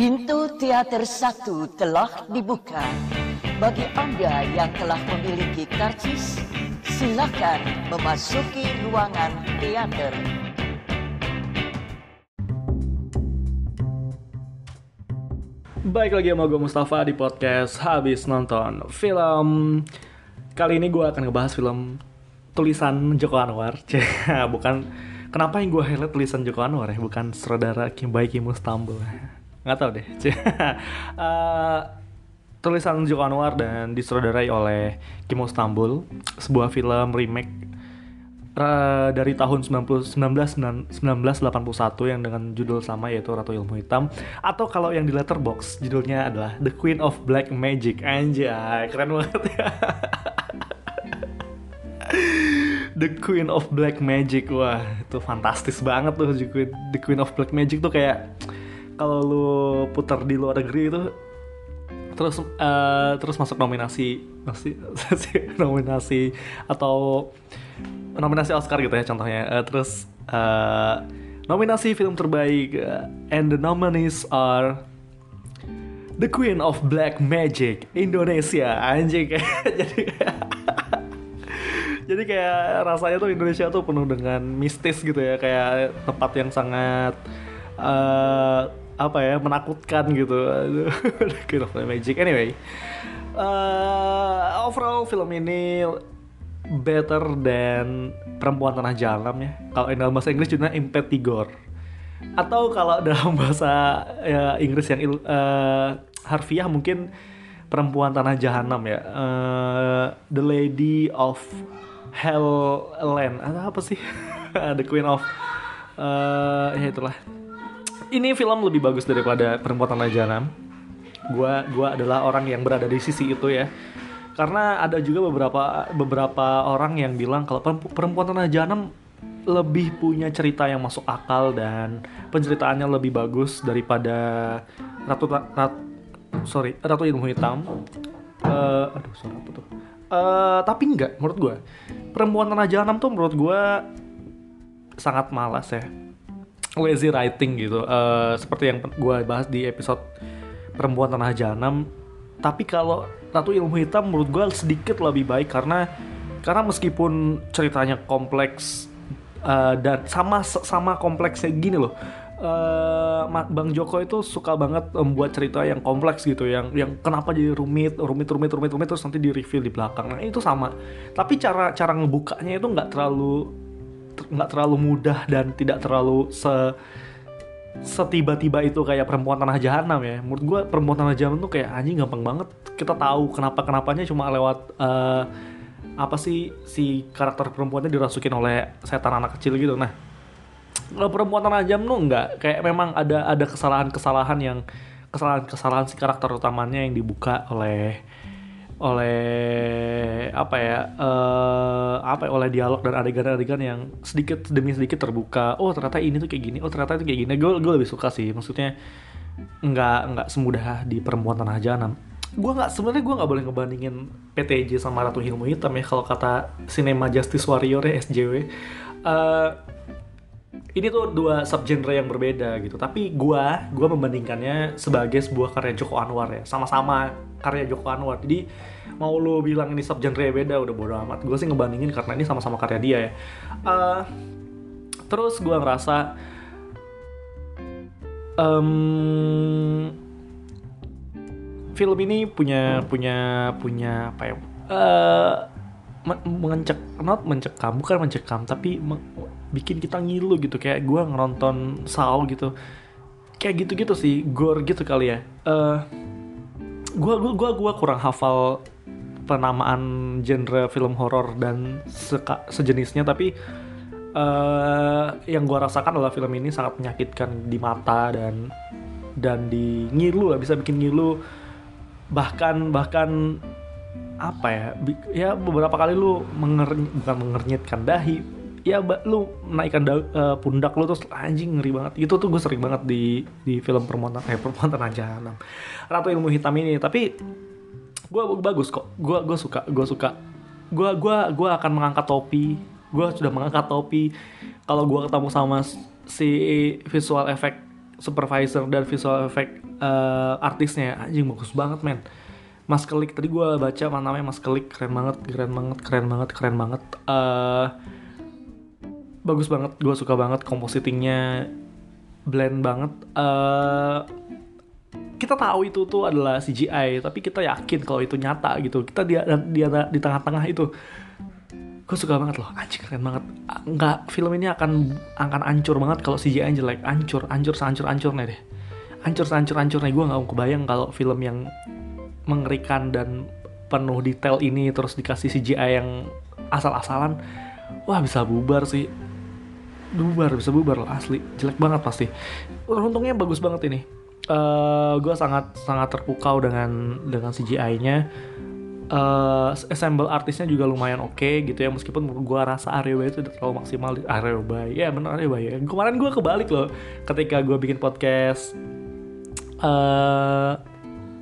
Pintu teater satu telah dibuka. Bagi Anda yang telah memiliki karcis, silakan memasuki ruangan teater. Baik lagi sama gue Mustafa di podcast Habis Nonton Film Kali ini gue akan ngebahas film tulisan Joko Anwar Bukan, kenapa yang gue highlight tulisan Joko Anwar ya Bukan saudara Kim Baik Kim Mustambul Nggak tau deh. Uh, Tulisan Joko Anwar dan disutradarai oleh Kim Mustambul Sebuah film remake uh, dari tahun 90, 19, 1981 yang dengan judul sama yaitu Ratu Ilmu Hitam. Atau kalau yang di letterbox judulnya adalah The Queen of Black Magic. Anjay keren banget. Ya The Queen of Black Magic. Wah itu fantastis banget tuh The Queen, The Queen of Black Magic tuh kayak kalau lu putar di luar negeri itu terus uh, terus masuk nominasi masih nominasi atau nominasi Oscar gitu ya contohnya. Uh, terus uh, nominasi film terbaik uh, and the nominees are The Queen of Black Magic Indonesia. Anjing. Jadi jadi kayak rasanya tuh Indonesia tuh penuh dengan mistis gitu ya. Kayak tempat yang sangat uh, apa ya menakutkan gitu Queen of Magic anyway uh, overall film ini better than perempuan tanah jalam ya. Kalau dalam bahasa Inggris judulnya Impetigor. Atau kalau dalam bahasa ya, Inggris yang uh, harfiah mungkin perempuan tanah jahanam ya. Uh, the Lady of Hell Land. Atau apa sih? The Queen of uh, ya itulah. Ini film lebih bagus daripada perempuan tanah jahanam. Gua gua adalah orang yang berada di sisi itu ya. Karena ada juga beberapa beberapa orang yang bilang kalau perempuan tanah jahanam lebih punya cerita yang masuk akal dan penceritaannya lebih bagus daripada ratu rat, sorry ratu ilmu hitam. Uh, aduh sorry apa tuh? Uh, tapi enggak menurut gue perempuan tanah jahanam tuh menurut gue sangat malas ya lazy writing gitu. Uh, seperti yang gue bahas di episode perempuan tanah jahanam. Tapi kalau Ratu Ilmu Hitam menurut gue sedikit lebih baik karena karena meskipun ceritanya kompleks uh, dan sama sama kompleksnya gini loh. Uh, Bang Joko itu suka banget membuat cerita yang kompleks gitu yang yang kenapa jadi rumit rumit rumit rumit rumit terus nanti di reveal di belakang. Nah itu sama. Tapi cara cara ngebukanya itu nggak terlalu nggak terlalu mudah dan tidak terlalu se setiba-tiba itu kayak perempuan tanah jahanam ya. Menurut gue perempuan tanah jahanam tuh kayak anjing gampang banget. Kita tahu kenapa kenapanya cuma lewat uh, apa sih si karakter perempuannya dirasukin oleh setan anak kecil gitu. Nah kalau perempuan tanah jahanam tuh enggak kayak memang ada ada kesalahan-kesalahan yang kesalahan-kesalahan si karakter utamanya yang dibuka oleh oleh apa ya uh, apa ya, oleh dialog dan adegan-adegan yang sedikit demi sedikit terbuka. Oh ternyata ini tuh kayak gini oh ternyata itu kayak gini. Gue gue lebih suka sih maksudnya nggak nggak semudah di perempuan tanah jahanam gue nggak sebenarnya gue nggak boleh ngebandingin PTJ sama Ratu Ilmu Hitam ya kalau kata Cinema Justice Warrior ya SJW uh, eh, ini tuh dua subgenre yang berbeda gitu. Tapi gue gue membandingkannya sebagai sebuah karya Joko Anwar ya sama-sama karya Joko Anwar. Jadi mau lo bilang ini subgenre beda udah bodo amat. Gue sih ngebandingin karena ini sama-sama karya dia ya. Uh, terus gue ngerasa um, film ini punya punya punya apa ya? Uh, mencek not mencekam bukan mencekam tapi me bikin kita ngilu gitu. Kayak gue ngeronton Sao gitu. Kayak gitu-gitu sih gore gitu kali ya. Uh, gua gua gua gua kurang hafal penamaan genre film horor dan seka, sejenisnya tapi uh, yang gua rasakan adalah film ini sangat menyakitkan di mata dan dan di ngilu lah bisa bikin ngilu. Bahkan bahkan apa ya ya beberapa kali lu menger bukan mengernyitkan dahi ya lu naikkan da, uh, pundak lu terus anjing ngeri banget. Itu tuh gue sering banget di di film permontan eh permontan aja enam. Ratu ilmu hitam ini tapi gue bagus kok. Gue gue suka gue suka. Gue gue gue akan mengangkat topi. Gue sudah mengangkat topi. Kalau gue ketemu sama si visual effect supervisor dan visual effect uh, artisnya anjing bagus banget men. Mas Kelik tadi gue baca mana namanya Mas Kelik. Keren banget keren banget keren banget keren banget. Uh, bagus banget gue suka banget compositingnya blend banget. Uh, kita tahu itu tuh adalah CGI tapi kita yakin kalau itu nyata gitu. Kita di di, di tengah-tengah itu gue suka banget loh. Anjing keren banget. Nggak film ini akan akan ancur banget kalau CGI jelek. Ancur ancur seancur ancurnya deh. Ancur seancur ancurnya gue nggak kebayang kalau film yang mengerikan dan penuh detail ini terus dikasih CGI yang asal-asalan wah bisa bubar sih bubar bisa bubar loh asli. Jelek banget pasti. Untungnya bagus banget ini. Uh, eh, gue sangat sangat terpukau dengan dengan CGI-nya uh, eh, assemble artisnya juga lumayan oke okay, gitu ya meskipun gue rasa Aryo itu terlalu maksimal. Di Aryo Bay ya benar Aryo Bay ya kemarin gue kebalik loh ketika gue bikin podcast uh,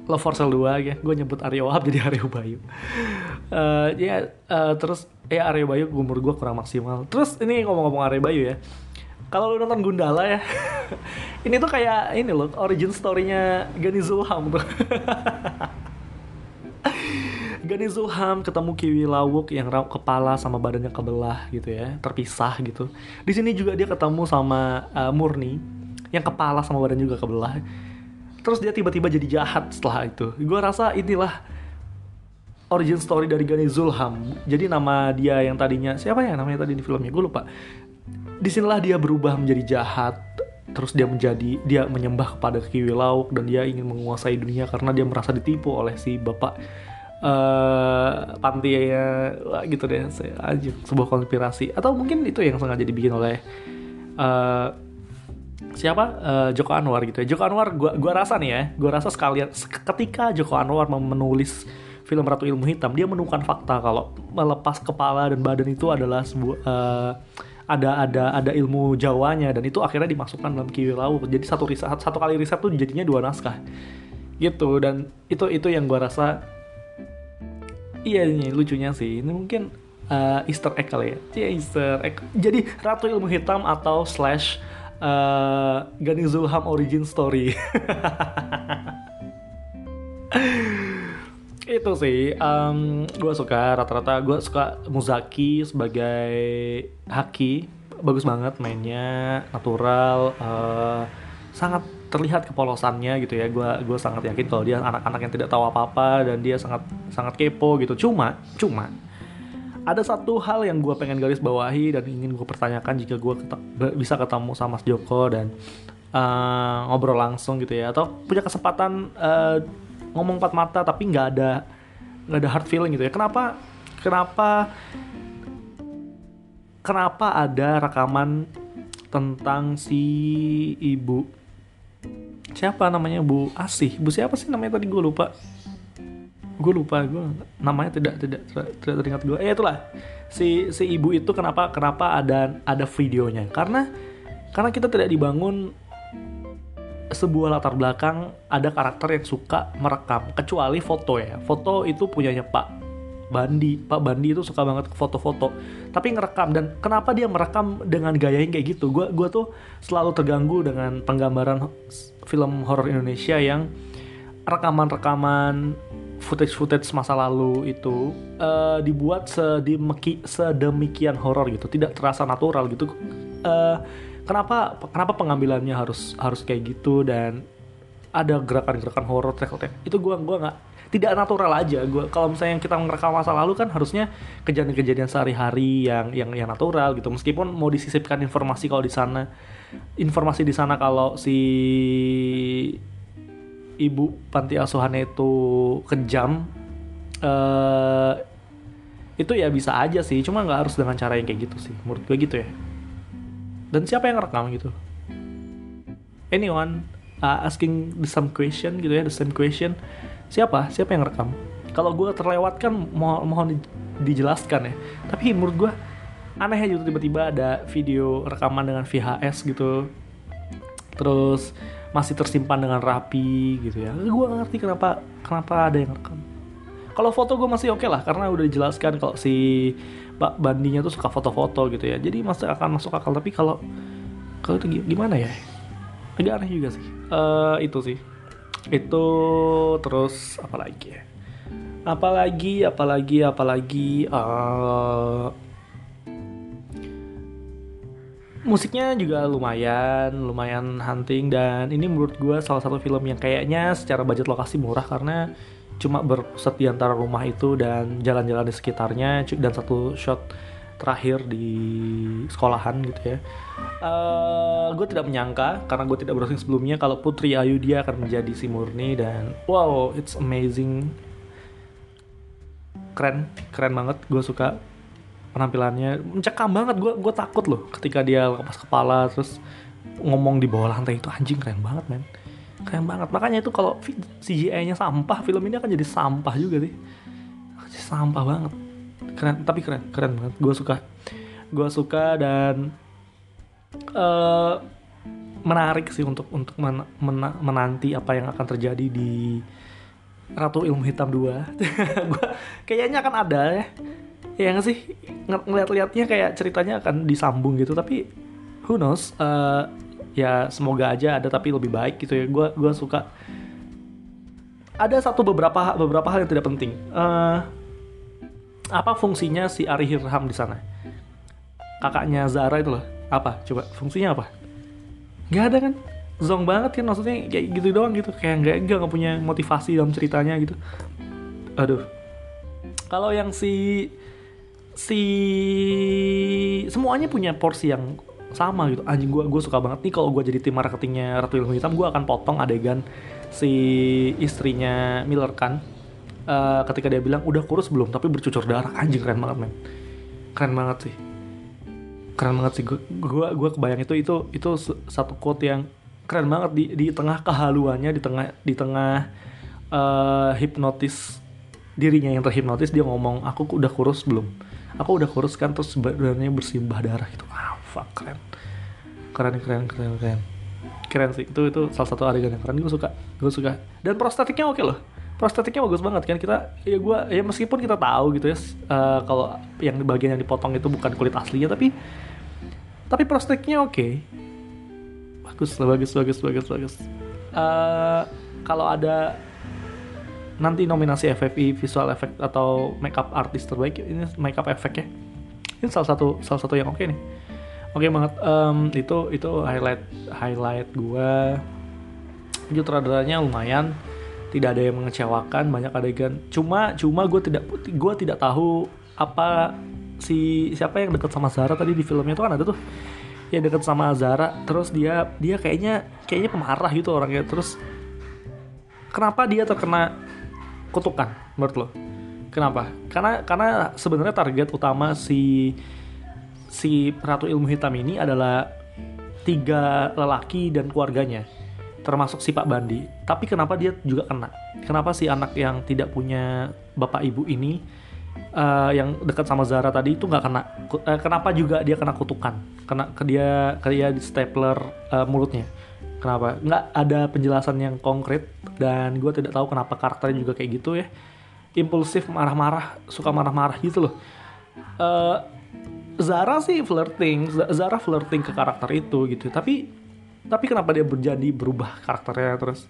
Love for Sale 2 ya. Gue nyebut Aryo Wahab jadi Aryo Bayu. Uh, ya uh, terus ya Aryo Bayu umur gue kurang maksimal. Terus ini ngomong-ngomong Aryo Bayu ya. Kalau lu nonton Gundala ya ini tuh kayak ini loh origin story-nya Gani Zulham tuh. Gani Zulham ketemu Kiwi Lawuk yang kepala sama badannya kebelah gitu ya terpisah gitu. Di sini juga dia ketemu sama uh, Murni yang kepala sama badan juga kebelah. Terus dia tiba-tiba jadi jahat setelah itu. Gue rasa inilah origin story dari Gani Zulham. Jadi nama dia yang tadinya siapa ya namanya tadi di filmnya? Gue lupa. Di sinilah dia berubah menjadi jahat terus dia menjadi dia menyembah kepada kiwi lauk dan dia ingin menguasai dunia karena dia merasa ditipu oleh si bapak uh, panti ya gitu deh aja sebuah konspirasi. Atau mungkin itu yang sengaja dibikin oleh uh, siapa? Uh, Joko Anwar gitu ya. Joko Anwar gua gua rasa nih ya gua rasa sekalian ketika Joko Anwar menulis film Ratu Ilmu Hitam dia menemukan fakta kalau melepas kepala dan badan itu adalah sebuah uh, ada ada ada ilmu Jawanya dan itu akhirnya dimasukkan dalam kiwi laut jadi satu riset satu kali riset tuh jadinya dua naskah. Gitu dan itu itu yang gua rasa iya ini lucunya sih. Ini mungkin uh, Easter egg kali ya. Yeah, Easter egg. Jadi Ratu Ilmu Hitam atau slash uh, Zulham origin story itu sih um, gue suka rata-rata gue suka Muzaki sebagai Haki. Bagus banget mainnya natural uh, sangat terlihat kepolosannya gitu ya. Gue gue sangat yakin kalau dia anak-anak yang tidak tahu apa-apa dan dia sangat sangat kepo gitu. Cuma cuma ada satu hal yang gue pengen garis bawahi dan ingin gue pertanyakan jika gue ket bisa ketemu sama Mas Joko dan uh, ngobrol langsung gitu ya. Atau punya kesempatan uh, ngomong empat mata tapi nggak ada nggak ada hard feeling gitu ya. Kenapa kenapa kenapa ada rekaman tentang si ibu? Siapa namanya? Bu Asih. Bu siapa sih namanya? Tadi gue lupa. Gue lupa gue namanya tidak tidak tidak teringat gue eh itulah. Si si ibu itu kenapa kenapa ada ada videonya? Karena karena kita tidak dibangun sebuah latar belakang ada karakter yang suka merekam kecuali foto ya. Foto itu punyanya Pak Bandi. Pak Bandi itu suka banget foto-foto tapi ngerekam. Dan kenapa dia merekam dengan gaya yang kayak gitu? Gue gua tuh selalu terganggu dengan penggambaran film horor Indonesia yang rekaman-rekaman footage-footage masa lalu itu uh, dibuat sedemiki, sedemikian horor gitu. Tidak terasa natural gitu. Uh, kenapa kenapa pengambilannya harus harus kayak gitu dan ada gerakan-gerakan horor itu gue gua nggak tidak natural aja. Gue kalau misalnya kita merekam masa lalu kan harusnya kejadian-kejadian sehari-hari yang yang yang natural gitu. Meskipun mau disisipkan informasi kalau di sana informasi di sana kalau si ibu panti asuhannya itu kejam uh, itu ya bisa aja sih. Cuma nggak harus dengan cara yang kayak gitu sih. Menurut gue gitu ya dan siapa yang rekam gitu? Anyone uh, asking the some question gitu ya the same question. Siapa? Siapa yang rekam kalau gue terlewatkan mo mohon di dijelaskan ya. Tapi menurut gue aneh aja tiba-tiba ada video rekaman dengan VHS gitu. Terus masih tersimpan dengan rapi gitu ya. Gue ngerti kenapa kenapa ada yang rekam kalau foto gue masih oke okay lah karena udah dijelaskan kalau si Pak Bandinya tuh suka foto-foto gitu ya. Jadi masih akan masuk akal. Tapi kalau kalau itu gimana ya? Agak aneh juga sih. Uh, itu sih. Itu terus apa lagi ya? Apalagi apalagi apalagi uh, musiknya juga lumayan lumayan hunting. Dan ini menurut gue salah satu film yang kayaknya secara budget lokasi murah karena cuma berpusat di antara rumah itu dan jalan-jalan di sekitarnya dan satu shot terakhir di sekolahan gitu ya. Uh, gue tidak menyangka karena gue tidak browsing sebelumnya kalau Putri Ayu dia akan menjadi si Murni dan wow it's amazing. Keren keren banget gue suka penampilannya. Mencekam banget gue gue takut loh ketika dia lepas kepala terus ngomong di bawah lantai itu anjing keren banget men keren banget. Makanya itu kalau CGI-nya sampah film ini akan jadi sampah juga sih. Sampah banget. Keren tapi keren keren banget. Gue suka. Gue suka dan uh, menarik sih untuk untuk men, men, menanti apa yang akan terjadi di Ratu Ilmu Hitam 2 gue kayaknya akan ada ya. Ya nggak sih? Ng ngeliat-liatnya kayak ceritanya akan disambung gitu. Tapi who knows uh, ya semoga aja ada tapi lebih baik gitu ya. Gue gua suka. Ada satu beberapa beberapa hal yang tidak penting. Uh, apa fungsinya si Ari Hirham di sana? Kakaknya Zara itu loh. Apa? Coba fungsinya apa? Nggak ada kan? Zong banget kan maksudnya kayak gitu doang gitu. Kayak nggak nggak punya motivasi dalam ceritanya gitu. Aduh. Kalau yang si si semuanya punya porsi yang sama gitu. Anjing gue gue suka banget nih kalau gue jadi tim marketingnya Ratu Ilmu Hitam gue akan potong adegan si istrinya Miller kan uh, ketika dia bilang udah kurus belum? Tapi bercucur darah. Anjing keren banget men. Keren banget sih. Keren banget sih. Gue gue kebayang itu itu itu satu quote yang keren banget di di tengah kehaluannya di tengah di tengah uh, hipnotis dirinya yang terhipnotis dia ngomong aku udah kurus belum? Aku udah kurus kan terus sebenarnya bersimbah darah gitu fuck keren. Keren keren keren keren. Keren sih. Itu itu salah satu adegan yang keren. Gue suka gue suka. Dan prostetiknya oke loh. Prostetiknya bagus banget kan. Kita ya gue ya meskipun kita tahu gitu ya uh, kalau yang bagian yang dipotong itu bukan kulit aslinya tapi tapi prostetiknya oke. Okay bagus bagus bagus bagus bagus. Uh, kalau ada nanti nominasi FFI visual effect atau makeup artist terbaik ini makeup effect ya ini salah satu salah satu yang oke okay nih oke okay banget um, itu itu highlight highlight gue sutradaranya lumayan tidak ada yang mengecewakan banyak adegan. Cuma cuma gue tidak gue tidak tahu apa si siapa yang dekat sama Zara tadi di filmnya itu kan ada tuh. Yang deket sama Zara terus dia dia kayaknya kayaknya pemarah gitu orangnya. Terus kenapa dia terkena kutukan menurut lo? Kenapa? Karena karena sebenarnya target utama si si ratu ilmu hitam ini adalah tiga lelaki dan keluarganya termasuk si Pak Bandi. Tapi kenapa dia juga kena? Kenapa si anak yang tidak punya bapak ibu ini uh, yang dekat sama Zara tadi itu nggak kena? Uh, kenapa juga dia kena kutukan? Kena ke dia ke dia di stapler uh, mulutnya. Kenapa? Nggak ada penjelasan yang konkret dan gue tidak tahu kenapa karakternya juga kayak gitu ya. Impulsif marah-marah suka marah-marah gitu loh. Uh, Zara sih flirting Zara flirting ke karakter itu gitu. Tapi tapi kenapa dia berjadi berubah karakternya terus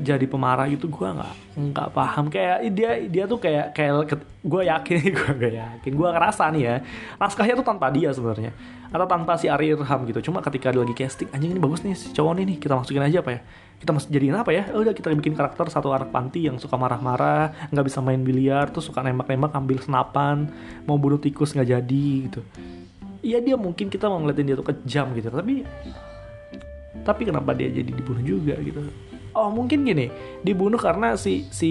jadi pemarah itu gue nggak nggak paham. Kayak dia dia tuh kayak kayak gue yakin gue gak yakin. Gue ngerasa nih ya naskahnya tuh tanpa dia sebenarnya. Atau tanpa si Ari Irham gitu. Cuma ketika dia lagi casting anjing ini bagus nih si cowok nih kita masukin aja apa ya? Kita masuk jadiin apa ya? Udah kita bikin karakter satu anak panti yang suka marah-marah nggak bisa main biliar tuh suka nembak-nembak ambil senapan mau bunuh tikus nggak jadi gitu. Iya dia mungkin kita mau ngeliatin dia tuh kejam gitu. Tapi tapi kenapa dia jadi dibunuh juga gitu oh mungkin gini dibunuh karena si si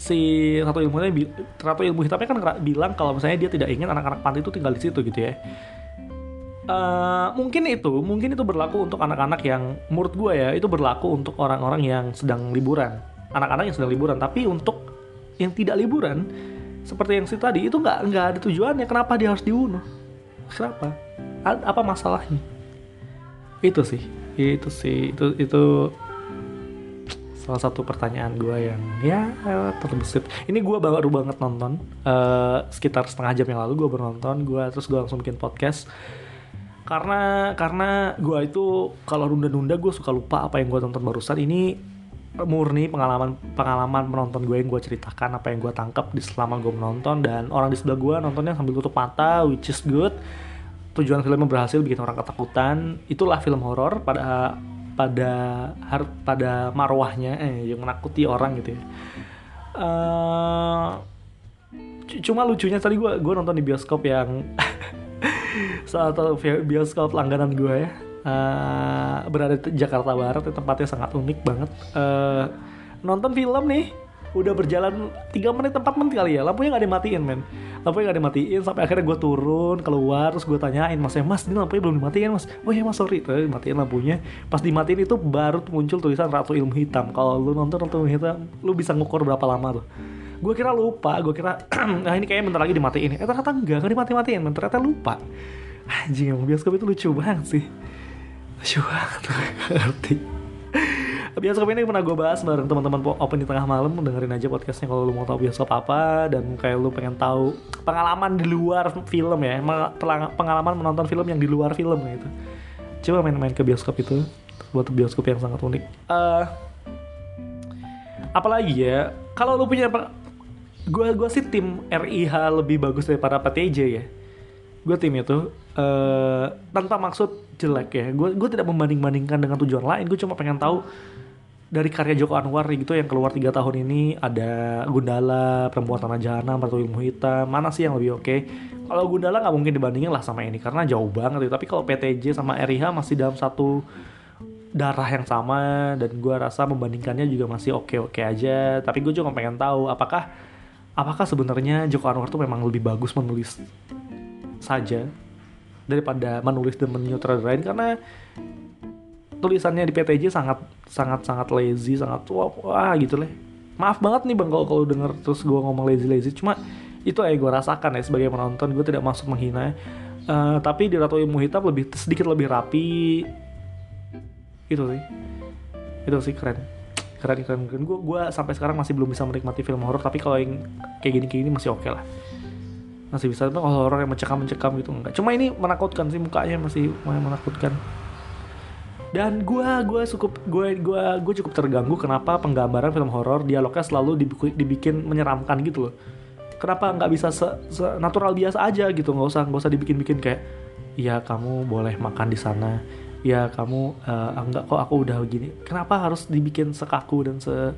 si ratu ilmu ratu ilmu hitamnya kan bilang kalau misalnya dia tidak ingin anak-anak panti itu tinggal di situ gitu ya. Uh, mungkin itu mungkin itu berlaku untuk anak-anak yang menurut gue ya itu berlaku untuk orang-orang yang sedang liburan. Anak-anak yang sedang liburan tapi untuk yang tidak liburan seperti yang si tadi itu nggak nggak ada tujuannya. Kenapa dia harus dibunuh? Kenapa? Apa masalahnya? Itu sih itu sih itu itu salah satu pertanyaan gue yang ya terbesit. Ini gue baru banget nonton uh, sekitar setengah jam yang lalu gue baru nonton gue terus gue langsung bikin podcast. Karena karena gue itu kalau nunda-nunda gue suka lupa apa yang gue tonton barusan. Ini murni pengalaman pengalaman menonton gue yang gue ceritakan apa yang gue tangkap di selama gue menonton. Dan orang di sebelah gue nontonnya sambil tutup mata which is good tujuan filmnya berhasil bikin orang ketakutan itulah film horor pada pada har, pada marwahnya eh yang menakuti orang gitu ya. Uh, cuma lucunya tadi gue gue nonton di bioskop yang salah satu bioskop langganan gue ya. Uh, berada di Jakarta Barat tempatnya sangat unik banget. Uh, nonton film nih udah berjalan 3 menit 4 menit kali ya. Lampunya nggak dimatiin men. Lampunya nggak dimatiin sampai akhirnya gue turun keluar terus gue tanyain mas ya mas ini lampunya belum dimatiin mas? Oh iya mas sorry. Tuh dimatiin lampunya. Pas dimatiin itu baru muncul tulisan Ratu Ilmu Hitam. Kalau lu nonton Ratu Ilmu Hitam lu bisa ngukur berapa lama tuh. Gue kira lupa gue kira nah ini kayaknya bentar lagi dimatiin. Eh ternyata enggak nggak dimati-matiin ternyata lupa. Anjing emang bioskop itu lucu banget sih. Lucu banget ngerti bioskop ini pernah gue bahas bareng teman-teman open di tengah malam. Dengerin aja podcastnya kalau lu mau tahu bioskop apa dan kayak lu pengen tahu pengalaman di luar film ya. Pengalaman menonton film yang di luar film gitu. Coba main-main ke bioskop itu buat bioskop yang sangat unik. Uh, apalagi ya kalau lu punya gue gue sih tim RIH lebih bagus daripada PTJ ya. Gue tim itu uh, tanpa maksud jelek ya. Gue gue tidak membanding bandingkan dengan tujuan lain. Gue cuma pengen tahu dari karya Joko Anwar gitu yang keluar tiga tahun ini ada Gundala, Perempuan Tanah Jahanam, Ratu Ilmu Hitam, mana sih yang lebih oke? Okay? Kalau Gundala nggak mungkin dibandingin lah sama ini karena jauh banget. Tapi kalau PTJ sama RIH masih dalam satu darah yang sama dan gue rasa membandingkannya juga masih oke-oke aja. Tapi gue juga pengen tahu apakah apakah sebenarnya Joko Anwar tuh memang lebih bagus menulis saja daripada menulis dan menyutradarain karena tulisannya di PTJ sangat sangat sangat lazy sangat wah, wah gitu lah maaf banget nih bang kalau kalau denger terus gue ngomong lazy lazy cuma itu aja gue rasakan ya sebagai penonton gue tidak masuk menghina uh, tapi di Ratu Ilmu Hitam lebih sedikit lebih rapi. Itu sih. Itu sih keren. Keren keren keren. Gue gue sampai sekarang masih belum bisa menikmati film horor tapi kalau yang kayak gini kayak gini masih oke okay lah. Masih bisa. Tapi kalau horor yang mencekam mencekam gitu enggak. Cuma ini menakutkan sih mukanya masih menakutkan dan gue gue cukup gue gue gue cukup terganggu kenapa penggambaran film horor dialognya selalu dibikin, dibikin menyeramkan gitu loh. Kenapa nggak bisa se, se natural biasa aja gitu? Nggak usah nggak usah dibikin bikin kayak ya kamu boleh makan di sana. Ya kamu uh, enggak kok aku udah begini. Kenapa harus dibikin sekaku dan se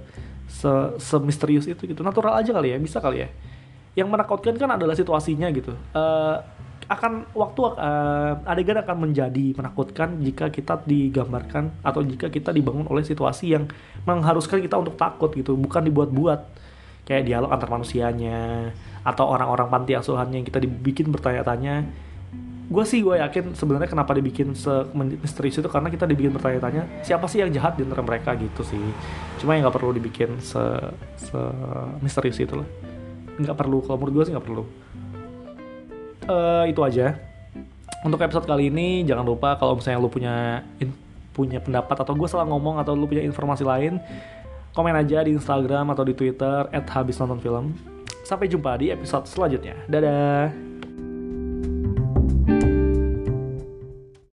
se, se misterius itu gitu? Natural aja kali ya bisa kali ya. Yang menakutkan kan adalah situasinya gitu. Uh, akan waktu uh, adegan akan menjadi menakutkan jika kita digambarkan atau jika kita dibangun oleh situasi yang mengharuskan kita untuk takut gitu bukan dibuat-buat. Kayak dialog antar manusianya atau orang-orang panti asuhannya yang kita dibikin bertanya-tanya. Gue sih gue yakin sebenarnya kenapa dibikin misterius itu karena kita dibikin bertanya-tanya siapa sih yang jahat di antara mereka gitu sih. Cuma yang nggak perlu dibikin se, se misterius itu lah nggak perlu kalau menurut gue sih nggak perlu uh, itu aja. Untuk episode kali ini jangan lupa kalau misalnya lu punya in, punya pendapat atau gue salah ngomong atau lu punya informasi lain komen aja di Instagram atau di Twitter at habis nonton film. Sampai jumpa di episode selanjutnya. Dadah